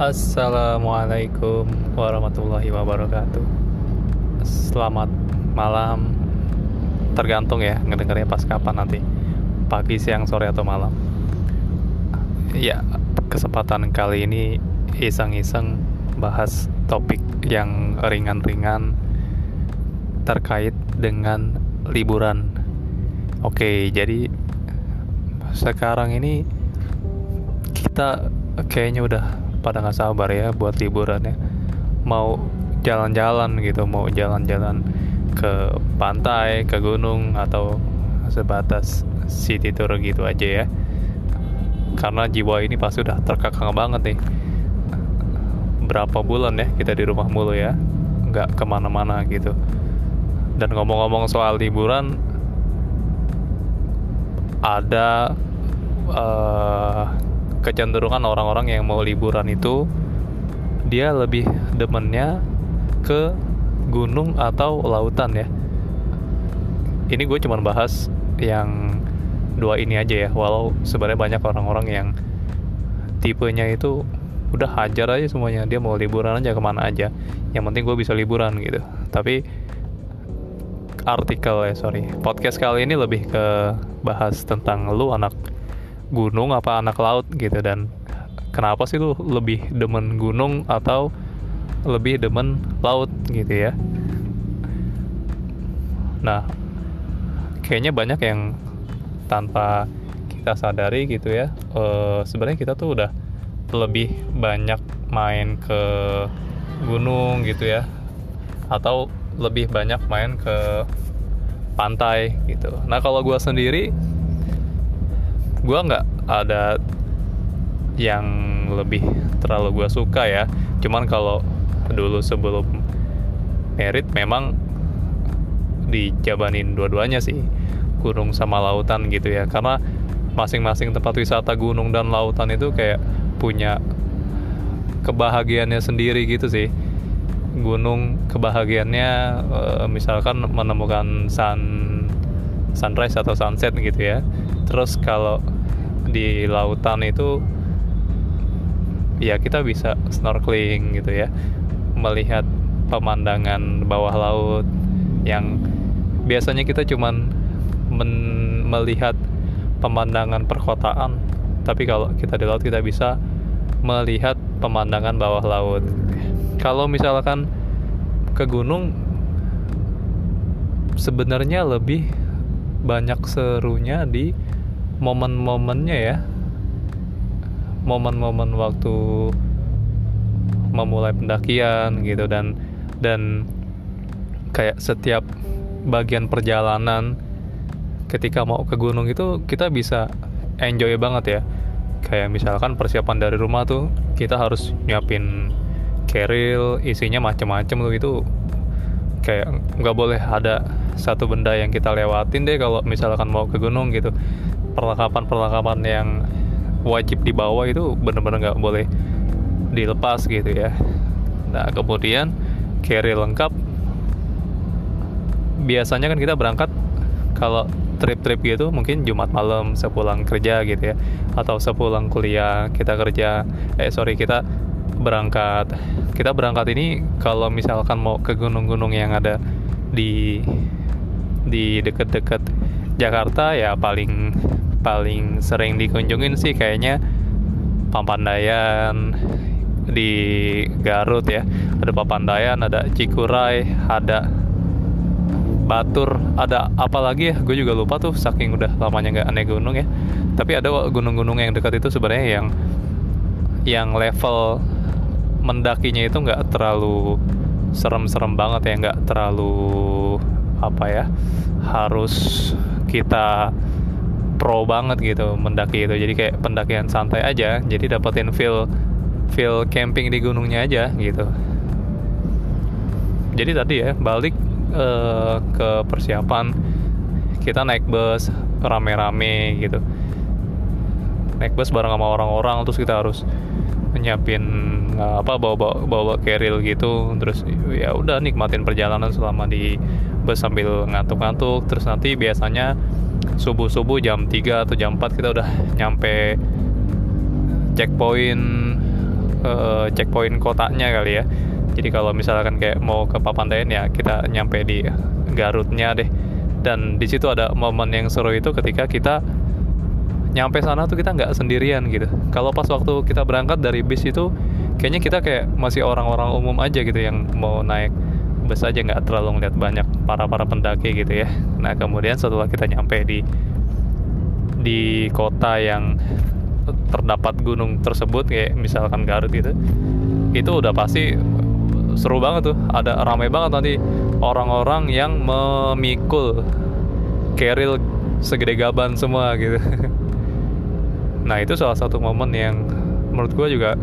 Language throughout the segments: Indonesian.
Assalamualaikum warahmatullahi wabarakatuh. Selamat malam. Tergantung ya ngedengarnya pas kapan nanti. Pagi, siang, sore atau malam. Ya, kesempatan kali ini iseng-iseng bahas topik yang ringan-ringan terkait dengan liburan. Oke, jadi sekarang ini kita kayaknya udah pada nggak sabar ya buat liburan ya. Mau jalan-jalan gitu mau jalan-jalan ke pantai ke gunung atau sebatas city tour gitu aja ya. Karena jiwa ini pasti udah terkekang banget nih. Berapa bulan ya kita di rumah mulu ya nggak ke mana-mana gitu. Dan ngomong-ngomong soal liburan ada uh, kecenderungan orang-orang yang mau liburan itu dia lebih demennya ke gunung atau lautan ya. Ini gue cuma bahas yang dua ini aja ya walau sebenarnya banyak orang-orang yang tipenya itu udah hajar aja semuanya dia mau liburan aja ke mana aja. Yang penting gue bisa liburan gitu. Tapi artikel ya sorry. Podcast kali ini lebih ke bahas tentang lu anak gunung apa anak laut gitu dan kenapa sih lu lebih demen gunung atau lebih demen laut gitu ya? Nah kayaknya banyak yang tanpa kita sadari gitu ya. Uh, sebenarnya kita tuh udah lebih banyak main ke gunung gitu ya atau lebih banyak main ke pantai gitu. Nah kalau gue sendiri gue nggak ada yang lebih terlalu gue suka ya. Cuman kalau dulu sebelum merit memang dijabanin dua-duanya sih. Gunung sama lautan gitu ya. Karena masing-masing tempat wisata gunung dan lautan itu kayak punya kebahagiaannya sendiri gitu sih. Gunung kebahagiaannya uh, misalkan menemukan sun sunrise atau sunset gitu ya. Terus kalau di lautan itu ya kita bisa snorkeling gitu ya. Melihat pemandangan bawah laut yang biasanya kita cuman melihat pemandangan perkotaan. Tapi kalau kita di laut kita bisa melihat pemandangan bawah laut. Kalau misalkan ke gunung sebenarnya lebih banyak serunya di momen-momennya ya. Momen-momen waktu memulai pendakian gitu dan dan kayak setiap bagian perjalanan ketika mau ke gunung itu kita bisa enjoy banget ya. Kayak misalkan persiapan dari rumah tuh kita harus nyiapin keril isinya macem-macem tuh itu kayak nggak boleh ada satu benda yang kita lewatin deh kalau misalkan mau ke gunung gitu perlengkapan-perlengkapan yang wajib dibawa itu bener-bener nggak boleh dilepas gitu ya. Nah kemudian carry lengkap. Biasanya kan kita berangkat kalau trip-trip gitu mungkin Jumat malam sepulang kerja gitu ya atau sepulang kuliah kita kerja. Eh sorry kita berangkat. Kita berangkat ini kalau misalkan mau ke gunung-gunung yang ada di di deket-deket Jakarta ya paling paling sering dikunjungin sih kayaknya Papandayan di Garut ya. Ada Papandayan ada Cikuray ada Batur ada apa lagi ya? Gue juga lupa tuh saking udah lamanya nggak aneh gunung ya. Tapi ada gunung-gunung yang dekat itu sebenarnya yang yang level mendakinya itu nggak terlalu serem-serem banget ya nggak terlalu apa ya harus kita pro banget gitu mendaki itu. Jadi kayak pendakian santai aja jadi dapetin feel feel camping di gunungnya aja gitu. Jadi tadi ya balik uh, ke persiapan. Kita naik bus rame-rame gitu. Naik bus bareng sama orang-orang terus kita harus nyiapin uh, apa bawa bawa bawa keril gitu. Terus ya udah nikmatin perjalanan selama di bus sambil ngantuk-ngantuk. Terus nanti biasanya subuh-subuh jam 3 atau jam 4 kita udah nyampe checkpoint uh, checkpoint kotanya kali ya. Jadi kalau misalkan kayak mau ke Papandayan ya kita nyampe di Garutnya deh. Dan di situ ada momen yang seru itu ketika kita nyampe sana tuh kita nggak sendirian gitu. Kalau pas waktu kita berangkat dari bis itu kayaknya kita kayak masih orang-orang umum aja gitu yang mau naik bus aja nggak terlalu ngeliat banyak para para pendaki gitu ya. Nah kemudian setelah kita nyampe di di kota yang terdapat gunung tersebut kayak misalkan Garut gitu itu udah pasti seru banget tuh. Ada ramai banget nanti orang-orang yang memikul keril segede gaban semua gitu. Nah itu salah satu momen yang menurut gue juga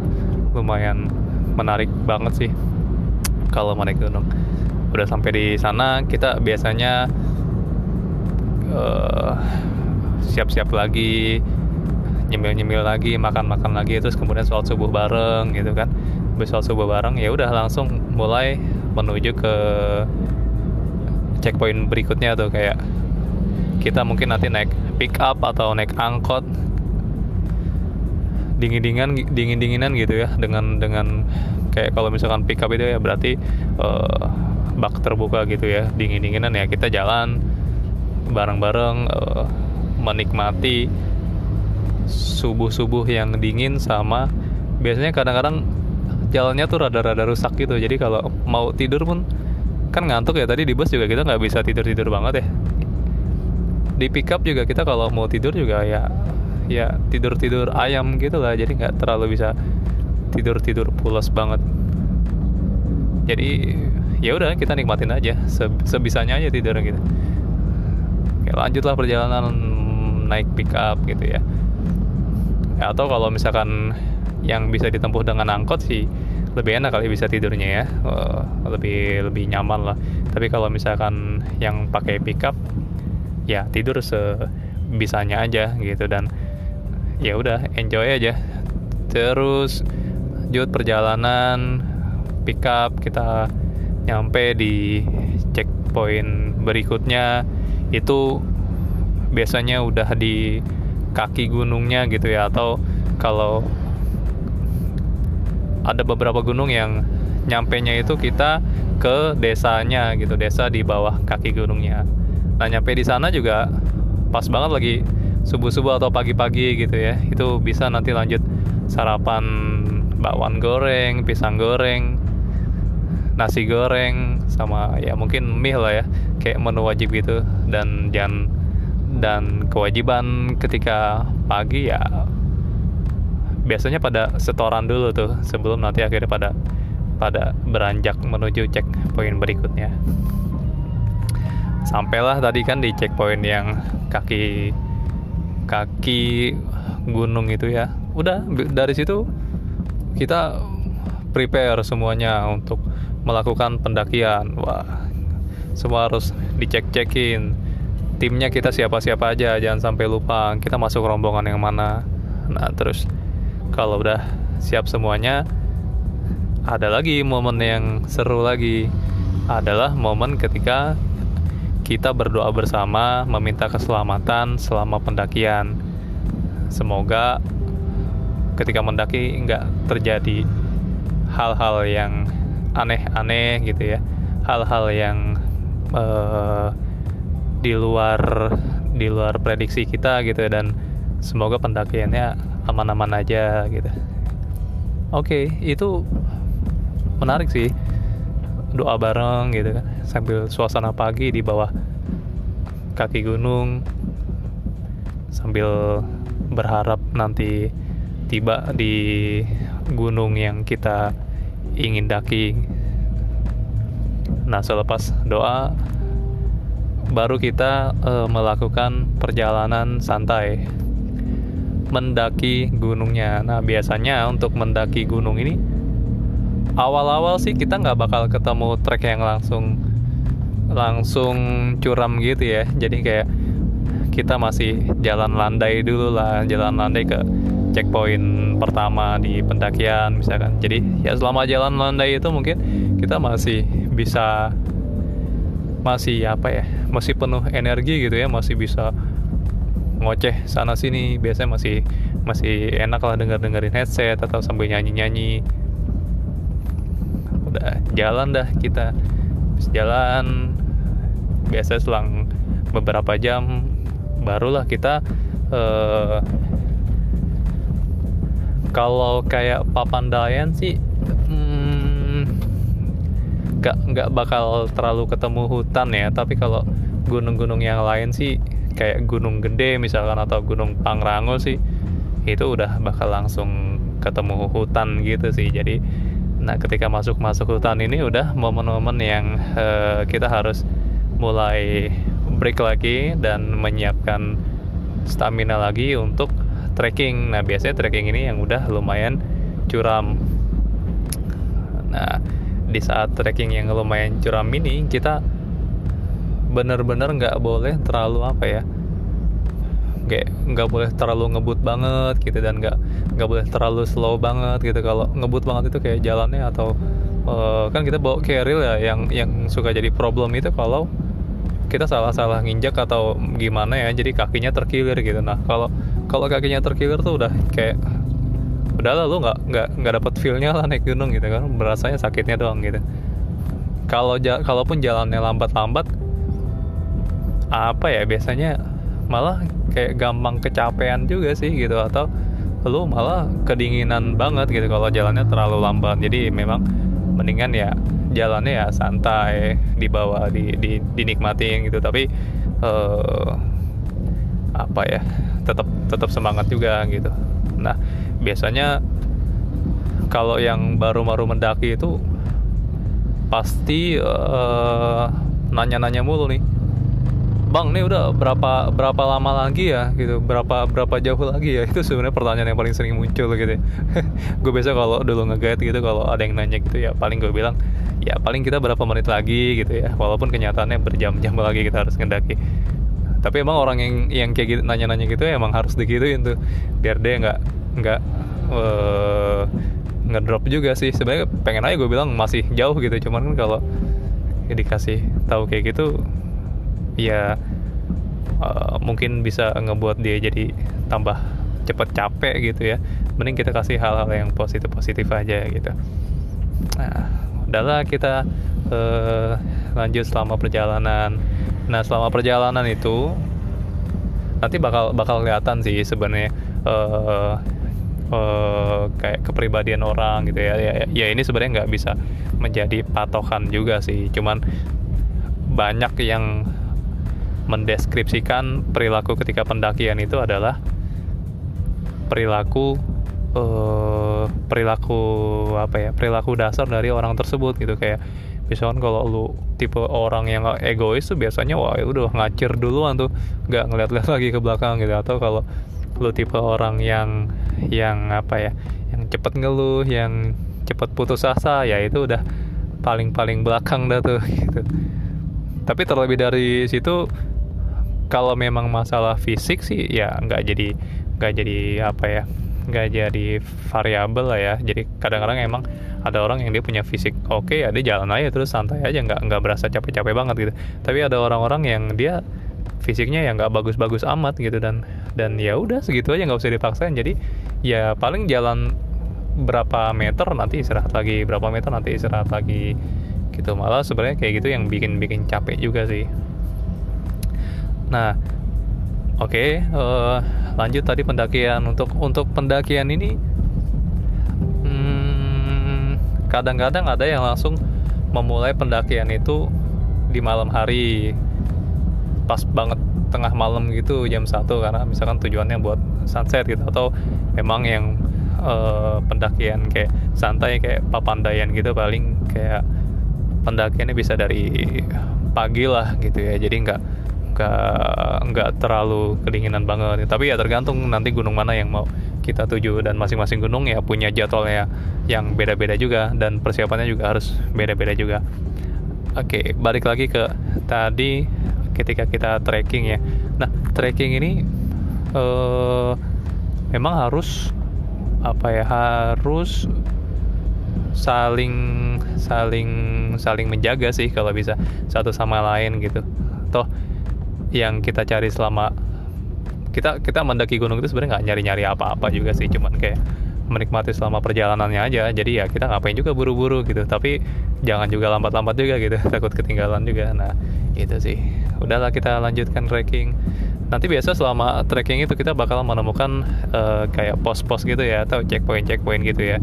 lumayan menarik banget sih kalau naik gunung udah sampai di sana kita biasanya eh, siap-siap lagi nyemil-nyemil lagi makan-makan lagi terus kemudian sholat subuh bareng gitu kan. Habis sholat subuh bareng ya udah langsung mulai menuju ke checkpoint berikutnya tuh kayak kita mungkin nanti naik pick up atau naik angkot dingin dinginan dingin dinginan gitu ya dengan dengan kayak kalau misalkan pick up itu ya berarti uh, bak terbuka gitu ya dingin dinginan ya. Kita jalan bareng bareng uh, menikmati subuh subuh yang dingin sama biasanya kadang-kadang jalannya tuh rada-rada rusak gitu. Jadi kalau mau tidur pun kan ngantuk ya tadi di bus juga kita nggak bisa tidur tidur banget ya. Di pick up juga kita kalau mau tidur juga ya ya tidur tidur ayam gitu lah. Jadi nggak terlalu bisa tidur tidur pulas banget. Jadi ya udah kita nikmatin aja. Sebisanya aja tidur gitu. Oke, lanjutlah perjalanan naik pick up gitu ya. atau kalau misalkan yang bisa ditempuh dengan angkot sih lebih enak kali bisa tidurnya ya. Uh, lebih lebih nyaman lah. Tapi kalau misalkan yang pakai pickup ya tidur sebisanya aja gitu. Dan ya udah enjoy aja. Terus lanjut perjalanan pick up kita nyampe di checkpoint berikutnya. Itu biasanya udah di kaki gunungnya gitu ya atau kalau ada beberapa gunung yang nyampe nya itu kita ke desanya gitu desa di bawah kaki gunungnya. Nah nyampe di sana juga pas banget lagi subuh-subuh atau pagi-pagi gitu ya. Itu bisa nanti lanjut sarapan bakwan goreng pisang goreng nasi goreng sama ya mungkin mie lah ya. Kayak menu wajib gitu. Dan jangan dan kewajiban ketika pagi ya biasanya pada setoran dulu tuh sebelum nanti akhirnya pada pada beranjak menuju cek poin berikutnya. Sampailah tadi kan di checkpoint yang kaki kaki gunung itu ya. Udah dari situ kita prepare semuanya untuk melakukan pendakian. Wah semua harus dicek-cekin. Timnya kita siapa-siapa aja jangan sampai lupa. Kita masuk rombongan yang mana. Nah terus kalau udah siap semuanya ada lagi momen yang seru lagi. Adalah momen ketika kita berdoa bersama meminta keselamatan selama pendakian. Semoga ketika mendaki nggak terjadi hal-hal yang aneh-aneh gitu ya, hal-hal yang uh, di luar di luar prediksi kita gitu dan semoga pendakiannya aman-aman aja gitu. Oke, itu menarik sih doa bareng gitu kan. Sambil suasana pagi di bawah kaki gunung. Sambil berharap nanti tiba di gunung yang kita ingin daki. Nah selepas doa baru kita uh, melakukan perjalanan santai mendaki gunungnya. Nah biasanya untuk mendaki gunung ini awal-awal sih kita nggak bakal ketemu trek yang langsung langsung curam gitu ya. Jadi kayak kita masih jalan landai dulu lah jalan landai ke checkpoint pertama di pendakian misalkan. Jadi ya selama jalan landai itu mungkin kita masih bisa masih apa ya masih penuh energi gitu ya masih bisa ngoceh sana sini. Biasanya masih masih enak lah denger dengerin headset atau sambil nyanyi nyanyi udah jalan dah kita. Terus jalan biasa selang beberapa jam barulah kita uh, kalau kayak Papandayan sih hmm, hmm, nggak bakal terlalu ketemu hutan ya. Tapi kalau gunung-gunung yang lain sih kayak gunung gede misalkan atau gunung Pangrango sih itu udah bakal langsung ketemu hutan gitu sih. Jadi nah ketika masuk masuk hutan ini udah momen-momen yang uh, kita harus mulai break lagi dan menyiapkan stamina lagi untuk trekking. Nah biasanya trekking ini yang udah lumayan curam. Nah di saat trekking yang lumayan curam ini kita bener-bener nggak boleh terlalu apa ya kayak nggak boleh terlalu ngebut banget gitu dan nggak nggak boleh terlalu slow banget gitu. Kalau ngebut banget itu kayak jalannya atau uh, kan kita bawa carrier ya yang yang suka jadi problem itu kalau kita salah-salah nginjak atau gimana ya jadi kakinya terkilir gitu. Nah kalau kalau kakinya terkilir tuh udah kayak udah lah lu nggak nggak nggak dapet feelnya lah naik gunung gitu kan berasanya sakitnya doang gitu. Kalau kalaupun jalannya lambat-lambat apa ya biasanya malah kayak gampang kecapean juga sih gitu atau lu malah kedinginan banget gitu kalau jalannya terlalu lambat. Jadi memang mendingan ya jalannya ya santai di bawah di, di dinikmatin gitu. Tapi uh, apa ya tetap tetap semangat juga gitu. Nah biasanya kalau yang baru-baru mendaki itu pasti uh, nanya-nanya mulu nih bang nih udah berapa berapa lama lagi ya gitu? Berapa berapa jauh lagi ya? Itu sebenarnya pertanyaan yang paling sering muncul gitu ya. gue biasa kalau dulu ngeguide gitu kalau ada yang nanya gitu ya paling gue bilang ya paling kita berapa menit lagi gitu ya. Walaupun kenyataannya berjam-jam lagi kita harus ngendaki. Tapi emang orang yang yang kayak gitu nanya-nanya gitu ya emang harus digituin tuh. Biar dia nggak nggak uh, ngedrop juga sih. Sebenarnya pengen aja gue bilang masih jauh gitu. Cuman kan kalau dikasih tahu kayak gitu ya uh, mungkin bisa ngebuat dia jadi tambah cepet capek gitu ya. Mending kita kasih hal-hal yang positif positif aja gitu. Nah udahlah kita uh, lanjut selama perjalanan. Nah selama perjalanan itu nanti bakal bakal kelihatan sih sebenarnya uh, uh, kayak kepribadian orang gitu ya. Ya, ya ini sebenarnya nggak bisa menjadi patokan juga sih. Cuman banyak yang mendeskripsikan perilaku ketika pendakian itu adalah perilaku uh, perilaku apa ya perilaku dasar dari orang tersebut gitu. Kayak misalkan kalau lu tipe orang yang egois tuh biasanya wah ya udah ngacir duluan tuh nggak ngeliat-liat lagi ke belakang gitu. Atau kalau lu tipe orang yang yang apa ya yang cepet ngeluh yang cepet putus asa ya itu udah paling-paling belakang dah tuh gitu. Tapi terlebih dari situ kalau memang masalah fisik sih ya nggak jadi nggak jadi apa ya nggak jadi variabel lah ya. Jadi kadang-kadang emang ada orang yang dia punya fisik oke okay, ya dia jalan aja terus santai aja nggak nggak berasa capek-capek banget gitu. Tapi ada orang-orang yang dia fisiknya ya nggak bagus-bagus amat gitu dan dan ya udah segitu aja nggak usah dipaksain. Jadi ya paling jalan berapa meter nanti istirahat lagi berapa meter nanti istirahat lagi gitu. Malah sebenarnya kayak gitu yang bikin bikin capek juga sih Nah, oke, okay, uh, eh, lanjut tadi pendakian. Untuk untuk pendakian ini hmm, kadang-kadang ada yang langsung memulai pendakian itu di malam hari. Pas banget tengah malam gitu jam satu karena misalkan tujuannya buat sunset gitu. Atau memang yang uh, pendakian kayak santai kayak papandayan gitu paling kayak pendakiannya bisa dari pagi lah gitu ya. Jadi nggak nggak nggak terlalu kedinginan banget. Tapi ya tergantung nanti gunung mana yang mau kita tuju. Dan masing-masing gunung ya punya jadwalnya yang beda-beda juga. Dan persiapannya juga harus beda-beda juga. Oke balik lagi ke tadi ketika kita trekking ya. Nah trekking ini uh, memang harus apa ya harus saling saling saling menjaga sih kalau bisa. Satu sama lain gitu. Toh yang kita cari selama kita kita mendaki gunung itu sebenarnya nggak nyari-nyari apa-apa juga sih cuman kayak menikmati selama perjalanannya aja. Jadi ya kita ngapain juga buru-buru gitu tapi jangan juga lambat-lambat juga gitu takut ketinggalan juga. Nah itu sih. Udahlah kita lanjutkan trekking. Nanti biasa selama trekking itu kita bakal menemukan uh, kayak pos-pos gitu ya atau checkpoint-checkpoint gitu ya.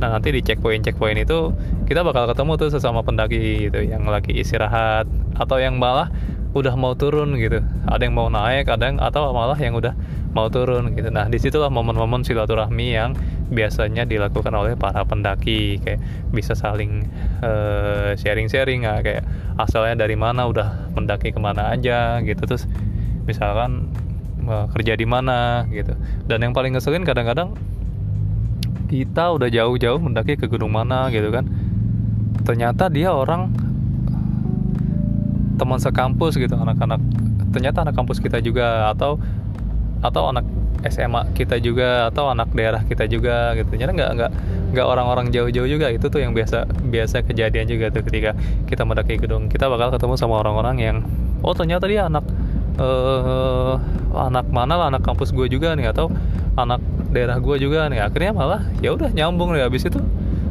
Nah nanti di checkpoint-checkpoint itu kita bakal ketemu tuh sesama pendaki gitu yang lagi istirahat atau yang malah udah mau turun gitu. Ada yang mau naik ada yang atau malah yang udah mau turun gitu. Nah di situlah momen-momen silaturahmi yang biasanya dilakukan oleh para pendaki. Kayak bisa saling uh, sharing-sharing uh, kayak asalnya dari mana udah mendaki ke mana aja gitu. Terus misalkan uh, kerja di mana gitu. Dan yang paling ngeselin kadang-kadang kita udah jauh-jauh mendaki ke gunung mana gitu kan. Ternyata dia orang teman sekampus gitu anak-anak ternyata anak kampus kita juga atau atau anak SMA kita juga atau anak daerah kita juga gitu. Ternyata nggak nggak nggak orang-orang jauh-jauh juga. Itu tuh yang biasa biasa kejadian juga tuh ketika kita mendaki gedung. Kita bakal ketemu sama orang-orang yang oh ternyata dia anak uh, anak mana lah anak kampus gue juga nih atau anak daerah gue juga nih. Akhirnya malah ya udah nyambung nih habis itu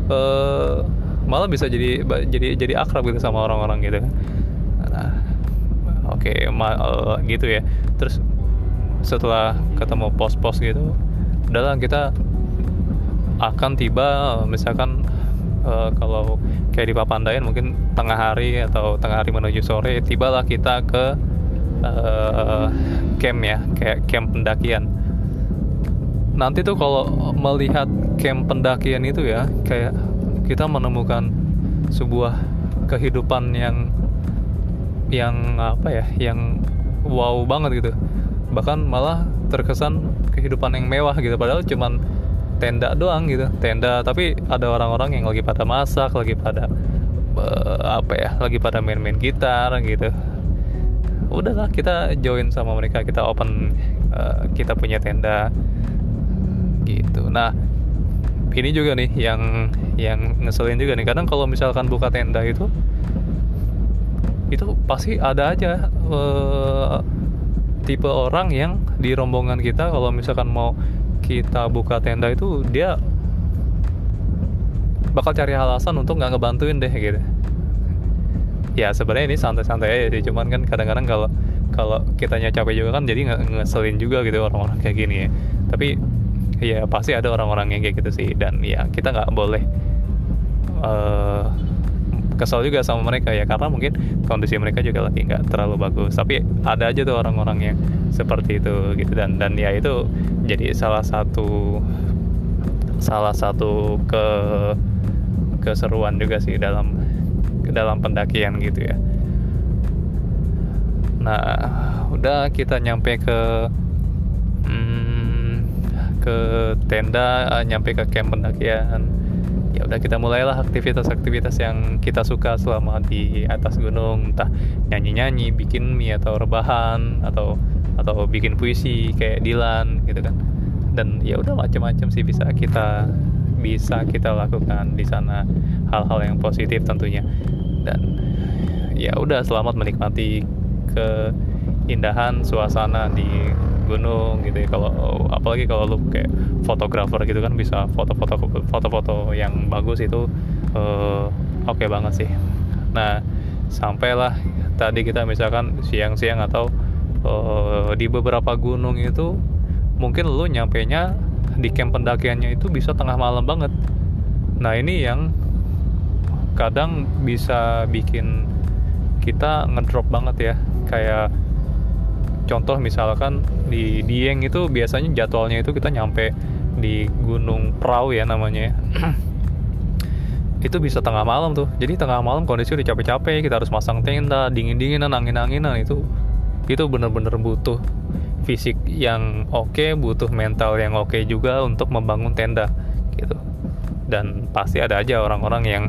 uh, malah bisa jadi jadi jadi akrab gitu sama orang-orang gitu kan oke okay, uh, gitu ya. Terus setelah ketemu pos-pos gitu udahlah kita akan tiba misalkan uh, kalau kayak di Papandayan mungkin tengah hari atau tengah hari menuju sore tibalah kita ke uh, camp ya kayak camp pendakian. Nanti tuh kalau melihat camp pendakian itu ya kayak kita menemukan sebuah kehidupan yang yang apa ya yang wow banget gitu. Bahkan malah terkesan kehidupan yang mewah gitu padahal cuman tenda doang gitu. Tenda tapi ada orang-orang yang lagi pada masak lagi pada uh, apa ya lagi pada main-main gitar gitu. Udahlah kita join sama mereka kita open uh, kita punya tenda gitu. Nah ini juga nih yang yang ngeselin juga nih. Kadang kalau misalkan buka tenda itu itu pasti ada aja uh, tipe orang yang di rombongan kita kalau misalkan mau kita buka tenda itu dia bakal cari alasan untuk nggak ngebantuin deh gitu. Ya sebenarnya ini santai-santai aja sih cuman kan kadang-kadang kalau kalau kitanya capek juga kan jadi ngeselin juga gitu orang-orang kayak gini ya. Tapi ya pasti ada orang-orang yang kayak gitu sih dan ya kita nggak boleh uh, kesel juga sama mereka ya karena mungkin kondisi mereka juga lagi nggak terlalu bagus. Tapi ada aja tuh orang-orang yang seperti itu gitu. Dan dan ya itu jadi salah satu salah satu ke keseruan juga sih dalam dalam pendakian gitu ya. Nah udah kita nyampe ke hmm, ke tenda uh, nyampe ke camp pendakian ya udah kita mulailah aktivitas-aktivitas yang kita suka selama di atas gunung. Entah nyanyi-nyanyi bikin mie atau rebahan atau atau bikin puisi kayak Dilan gitu kan. Dan ya udah macam-macam sih bisa kita bisa kita lakukan di sana. Hal-hal yang positif tentunya. Dan ya udah selamat menikmati keindahan suasana di gunung gitu ya. Kalau apalagi kalau lu kayak fotografer gitu kan bisa foto-foto foto-foto yang bagus itu uh, oke okay banget sih. Nah sampailah tadi kita misalkan siang-siang atau uh, di beberapa gunung itu mungkin lu nyampe nya di camp pendakiannya itu bisa tengah malam banget. Nah ini yang kadang bisa bikin kita ngedrop banget ya. Kayak contoh misalkan di Dieng itu biasanya jadwalnya itu kita nyampe di Gunung Prau ya namanya ya. itu bisa tengah malam tuh jadi tengah malam kondisi udah capek-capek kita harus masang tenda dingin-dinginan angin-anginan itu itu bener-bener butuh fisik yang oke okay, butuh mental yang oke okay juga untuk membangun tenda gitu dan pasti ada aja orang-orang yang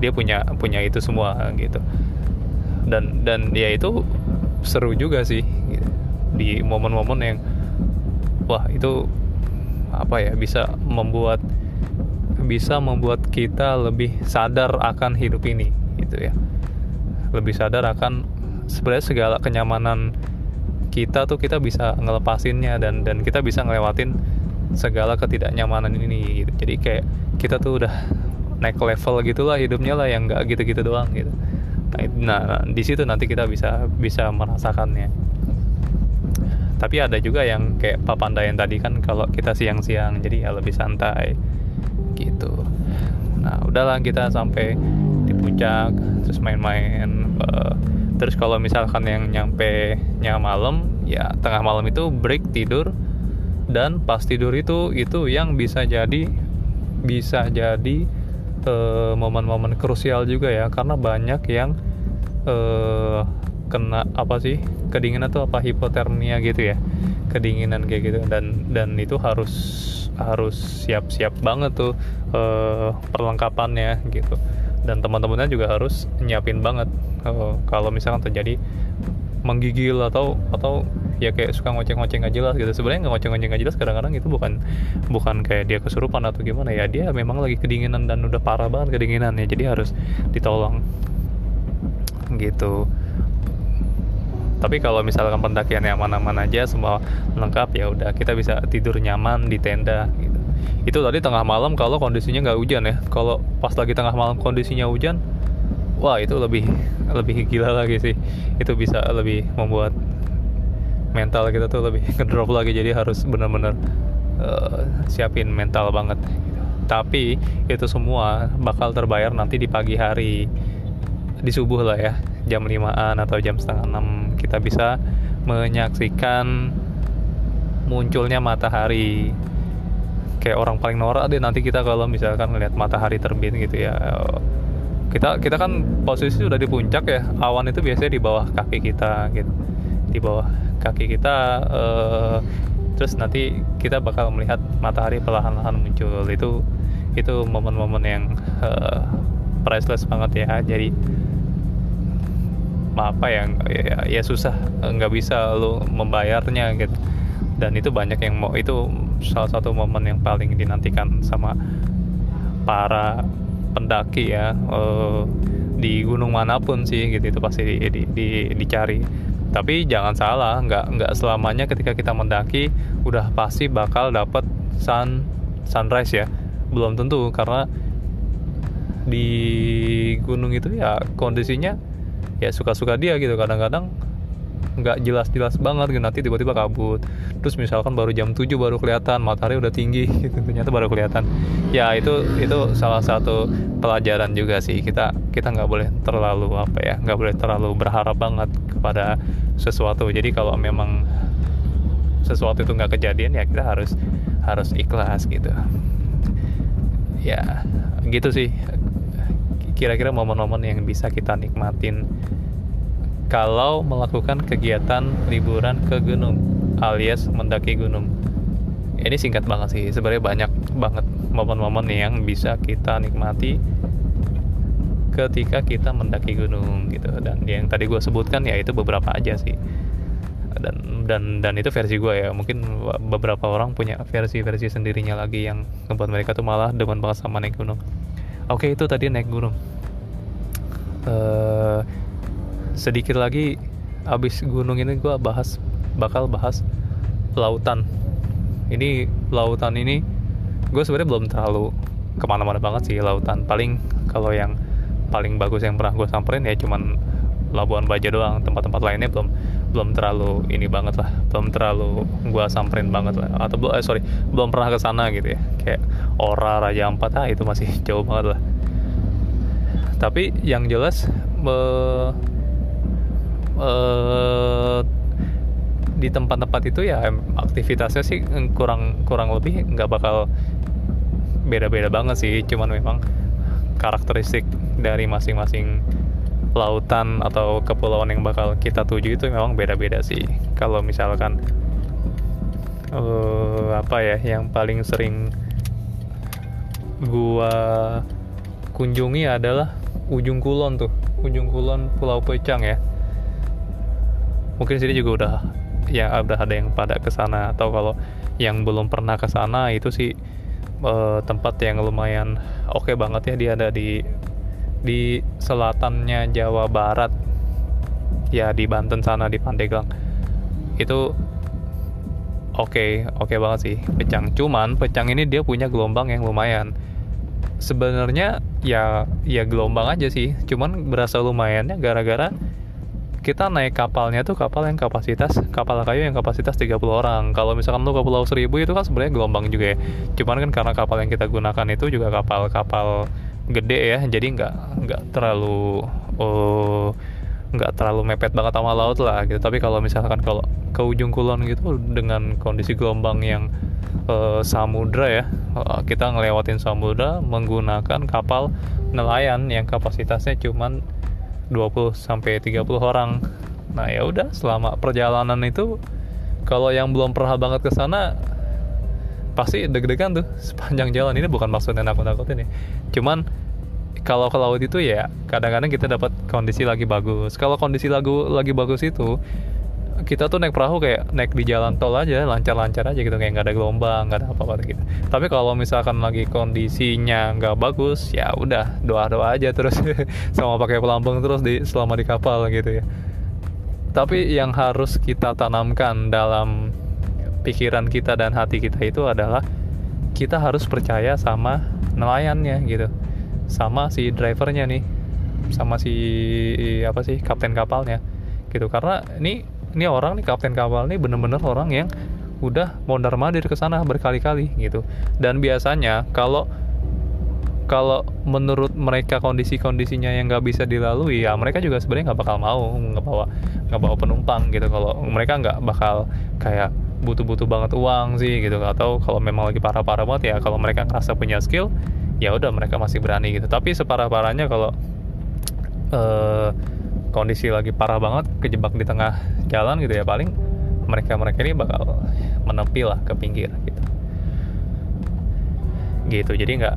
dia punya punya itu semua gitu dan dan ya itu seru juga sih gitu. Di momen-momen yang wah itu apa ya bisa membuat bisa membuat kita lebih sadar akan hidup ini gitu ya. Lebih sadar akan sebenarnya segala kenyamanan kita tuh kita bisa ngelepasinnya dan dan kita bisa ngelewatin segala ketidaknyamanan ini gitu. jadi kayak kita tuh udah naik level gitulah hidupnya lah yang nggak gitu-gitu doang gitu. Nah, nah di situ nanti kita bisa bisa merasakannya tapi ada juga yang kayak papanda yang tadi kan kalau kita siang-siang jadi ya lebih santai gitu. Nah udahlah kita sampai di puncak terus main-main uh, terus kalau misalkan yang nyampe nya malam ya tengah malam itu break tidur dan pas tidur itu itu yang bisa jadi bisa jadi eh, momen-momen uh, krusial juga ya karena banyak yang uh, kena apa sih kedinginan tuh apa hipotermia gitu ya. Kedinginan kayak gitu. Dan dan itu harus harus siap-siap banget tuh uh, perlengkapannya gitu. Dan teman-temannya juga harus nyiapin banget. Uh, kalau misalkan terjadi menggigil atau atau ya kayak suka ngoceng-ngoceng gak jelas gitu. Sebenarnya nggak ngoceng-ngoceng gak jelas kadang-kadang itu bukan bukan kayak dia kesurupan atau gimana ya. Dia memang lagi kedinginan dan udah parah banget kedinginan ya jadi harus ditolong. Gitu tapi kalau misalkan pendakian yang aman-aman aja semua lengkap ya udah kita bisa tidur nyaman di tenda gitu. Itu tadi tengah malam kalau kondisinya nggak hujan ya. Kalau pas lagi tengah malam kondisinya hujan wah itu lebih lebih gila lagi sih. Itu bisa lebih membuat mental kita tuh lebih ngedrop lagi jadi harus benar-benar uh, siapin mental banget tapi itu semua bakal terbayar nanti di pagi hari di subuh lah ya jam 5an atau jam setengah 6 kita bisa menyaksikan munculnya matahari. Kayak orang paling norak deh nanti kita kalau misalkan ngelihat matahari terbit gitu ya. Kita kita kan posisi sudah di puncak ya awan itu biasanya di bawah kaki kita gitu. Di bawah kaki kita uh, terus nanti kita bakal melihat matahari perlahan-lahan muncul. Itu itu momen-momen yang uh, priceless banget ya. Jadi apa yang ya, ya susah nggak bisa lo membayarnya gitu. Dan itu banyak yang mau itu salah satu momen yang paling dinantikan sama para pendaki ya uh, di gunung mana pun sih gitu itu pasti di, di, di, dicari. Tapi jangan salah nggak nggak selamanya ketika kita mendaki udah pasti bakal dapat sun sunrise ya. Belum tentu karena di gunung itu ya kondisinya ya suka-suka dia gitu. Kadang-kadang nggak jelas-jelas banget gitu. Nanti tiba-tiba kabut. Terus misalkan baru jam 7 baru kelihatan matahari udah tinggi gitu. Ternyata baru kelihatan. Ya itu itu salah satu pelajaran juga sih. Kita kita nggak boleh terlalu apa ya nggak boleh terlalu berharap banget kepada sesuatu. Jadi kalau memang sesuatu itu nggak kejadian ya kita harus harus ikhlas gitu. Ya gitu sih kira-kira momen-momen yang bisa kita nikmatin kalau melakukan kegiatan liburan ke gunung alias mendaki gunung. Ini singkat banget sih sebenarnya banyak banget momen-momen yang bisa kita nikmati ketika kita mendaki gunung gitu. Dan yang tadi gue sebutkan ya itu beberapa aja sih. Dan dan dan itu versi gue ya mungkin beberapa orang punya versi-versi sendirinya lagi yang membuat mereka tuh malah demen banget sama naik gunung oke itu tadi naik gunung. Uh, sedikit lagi abis gunung ini gue bahas bakal bahas lautan. Ini lautan ini gue sebenarnya belum terlalu ke mana-mana banget sih lautan. Paling kalau yang paling bagus yang pernah gue samperin ya cuman Labuan Bajo doang tempat-tempat lainnya belum belum terlalu ini banget lah belum terlalu gue samperin banget lah. Atau eh, sorry belum pernah ke sana gitu ya. Kayak Ora Raja Ampat ah itu masih jauh banget lah. Tapi yang jelas me, uh, di tempat-tempat itu ya aktivitasnya sih kurang kurang lebih nggak bakal beda-beda banget sih. Cuman memang karakteristik dari masing-masing lautan atau kepulauan yang bakal kita tuju itu memang beda-beda sih. Kalau misalkan uh, apa ya yang paling sering gua kunjungi adalah ujung kulon tuh. Ujung kulon Pulau Pecang ya. Mungkin sini juga udah ya udah ada yang pada ke sana. Atau kalau yang belum pernah ke sana itu sih uh, tempat yang lumayan oke okay banget ya dia ada di di selatannya Jawa Barat. Ya di Banten sana di Pandeglang. Itu oke okay, oke okay banget sih pecang. Cuman pecang ini dia punya gelombang yang lumayan. Sebenarnya ya ya gelombang aja sih. Cuman berasa lumayannya gara-gara kita naik kapalnya tuh kapal yang kapasitas kapal kayu yang kapasitas 30 orang. Kalau misalkan lu ke Pulau Seribu itu kan sebenarnya gelombang juga ya. Cuman kan karena kapal yang kita gunakan itu juga kapal-kapal gede ya jadi nggak nggak terlalu oh nggak terlalu mepet banget sama laut lah gitu tapi kalau misalkan kalau ke ujung kulon gitu dengan kondisi gelombang yang uh, samudra ya uh, kita ngelewatin samudra menggunakan kapal nelayan yang kapasitasnya cuman 20 sampai 30 orang. Nah, ya udah selama perjalanan itu kalau yang belum pernah banget ke sana pasti deg-degan tuh sepanjang jalan. Ini bukan maksudnya nakut-nakutin ya. Cuman kalau ke laut itu ya kadang-kadang kita dapat kondisi lagi bagus. Kalau kondisi lagu lagi bagus itu kita tuh naik perahu kayak naik di jalan tol aja lancar-lancar aja gitu. Kayak nggak ada gelombang nggak ada apa-apa gitu. Tapi kalau misalkan lagi kondisinya nggak bagus ya udah doa-doa aja terus. Sama pakai pelampung terus di selama di kapal gitu ya. Tapi yang harus kita tanamkan dalam pikiran kita dan hati kita itu adalah kita harus percaya sama nelayannya gitu. Sama si drivernya nih sama si apa sih kapten kapalnya gitu. Karena ini ini orang nih kapten kapal nih bener-bener orang yang udah mondar mandir ke sana berkali-kali gitu. Dan biasanya kalau kalau menurut mereka kondisi-kondisinya yang nggak bisa dilalui ya mereka juga sebenarnya nggak bakal mau nggak bawa nggak bawa penumpang gitu. Kalau mereka nggak bakal kayak butuh-butuh banget uang sih gitu. Atau kalau memang lagi parah-parah banget ya kalau mereka ngerasa punya skill ya udah mereka masih berani gitu. Tapi separah-parahnya kalau uh, kondisi lagi parah banget kejebak di tengah jalan gitu ya paling mereka mereka ini bakal menepi lah ke pinggir gitu. Gitu. Jadi nggak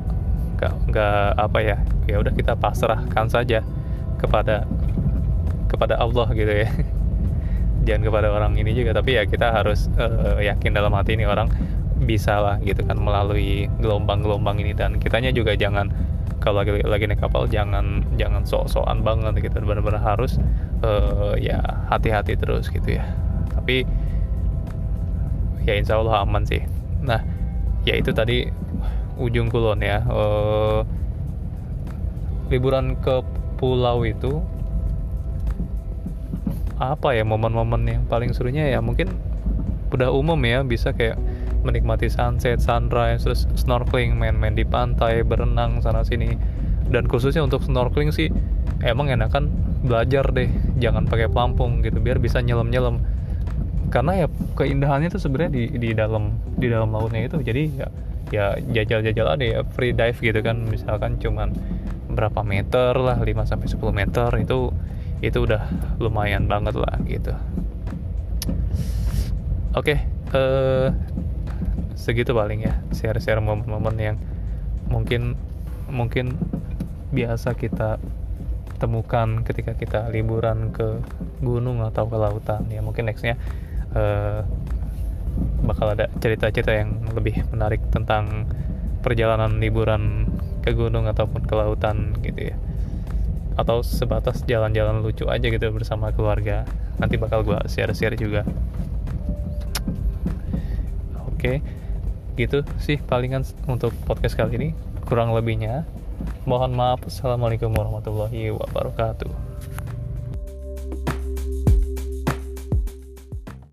nggak nggak apa ya ya udah kita pasrahkan saja kepada kepada Allah gitu ya jangan kepada orang ini juga tapi ya kita harus uh, yakin dalam hati ini orang bisa lah gitu kan melalui gelombang-gelombang ini. Dan kitanya juga jangan kalau lagi lagi naik kapal jangan jangan sok-sokan banget gitu. Benar-benar harus uh, ya hati-hati terus gitu ya. Tapi ya insya Allah aman sih. Nah ya itu tadi ujung kulon ya uh, liburan ke pulau itu apa ya momen-momen yang paling serunya ya mungkin udah umum ya bisa kayak menikmati sunset, sunrise, terus snorkeling, main-main di pantai, berenang sana sini. Dan khususnya untuk snorkeling sih emang enakan belajar deh, jangan pakai pelampung gitu biar bisa nyelam-nyelam. Karena ya keindahannya tuh sebenarnya di di dalam di dalam lautnya itu. Jadi ya ya jajal-jajal ada ya free dive gitu kan misalkan cuman berapa meter lah 5 sampai 10 meter itu itu udah lumayan banget lah gitu. Oke, okay, uh, eh, segitu paling ya share-share momen-momen yang mungkin mungkin biasa kita temukan ketika kita liburan ke gunung atau ke lautan ya mungkin nextnya uh, bakal ada cerita-cerita yang lebih menarik tentang perjalanan liburan ke gunung ataupun ke lautan gitu ya atau sebatas jalan-jalan lucu aja gitu bersama keluarga. Nanti bakal gue share-share juga. Oke gitu sih palingan untuk podcast kali ini. Kurang lebihnya mohon maaf. Assalamualaikum warahmatullahi wabarakatuh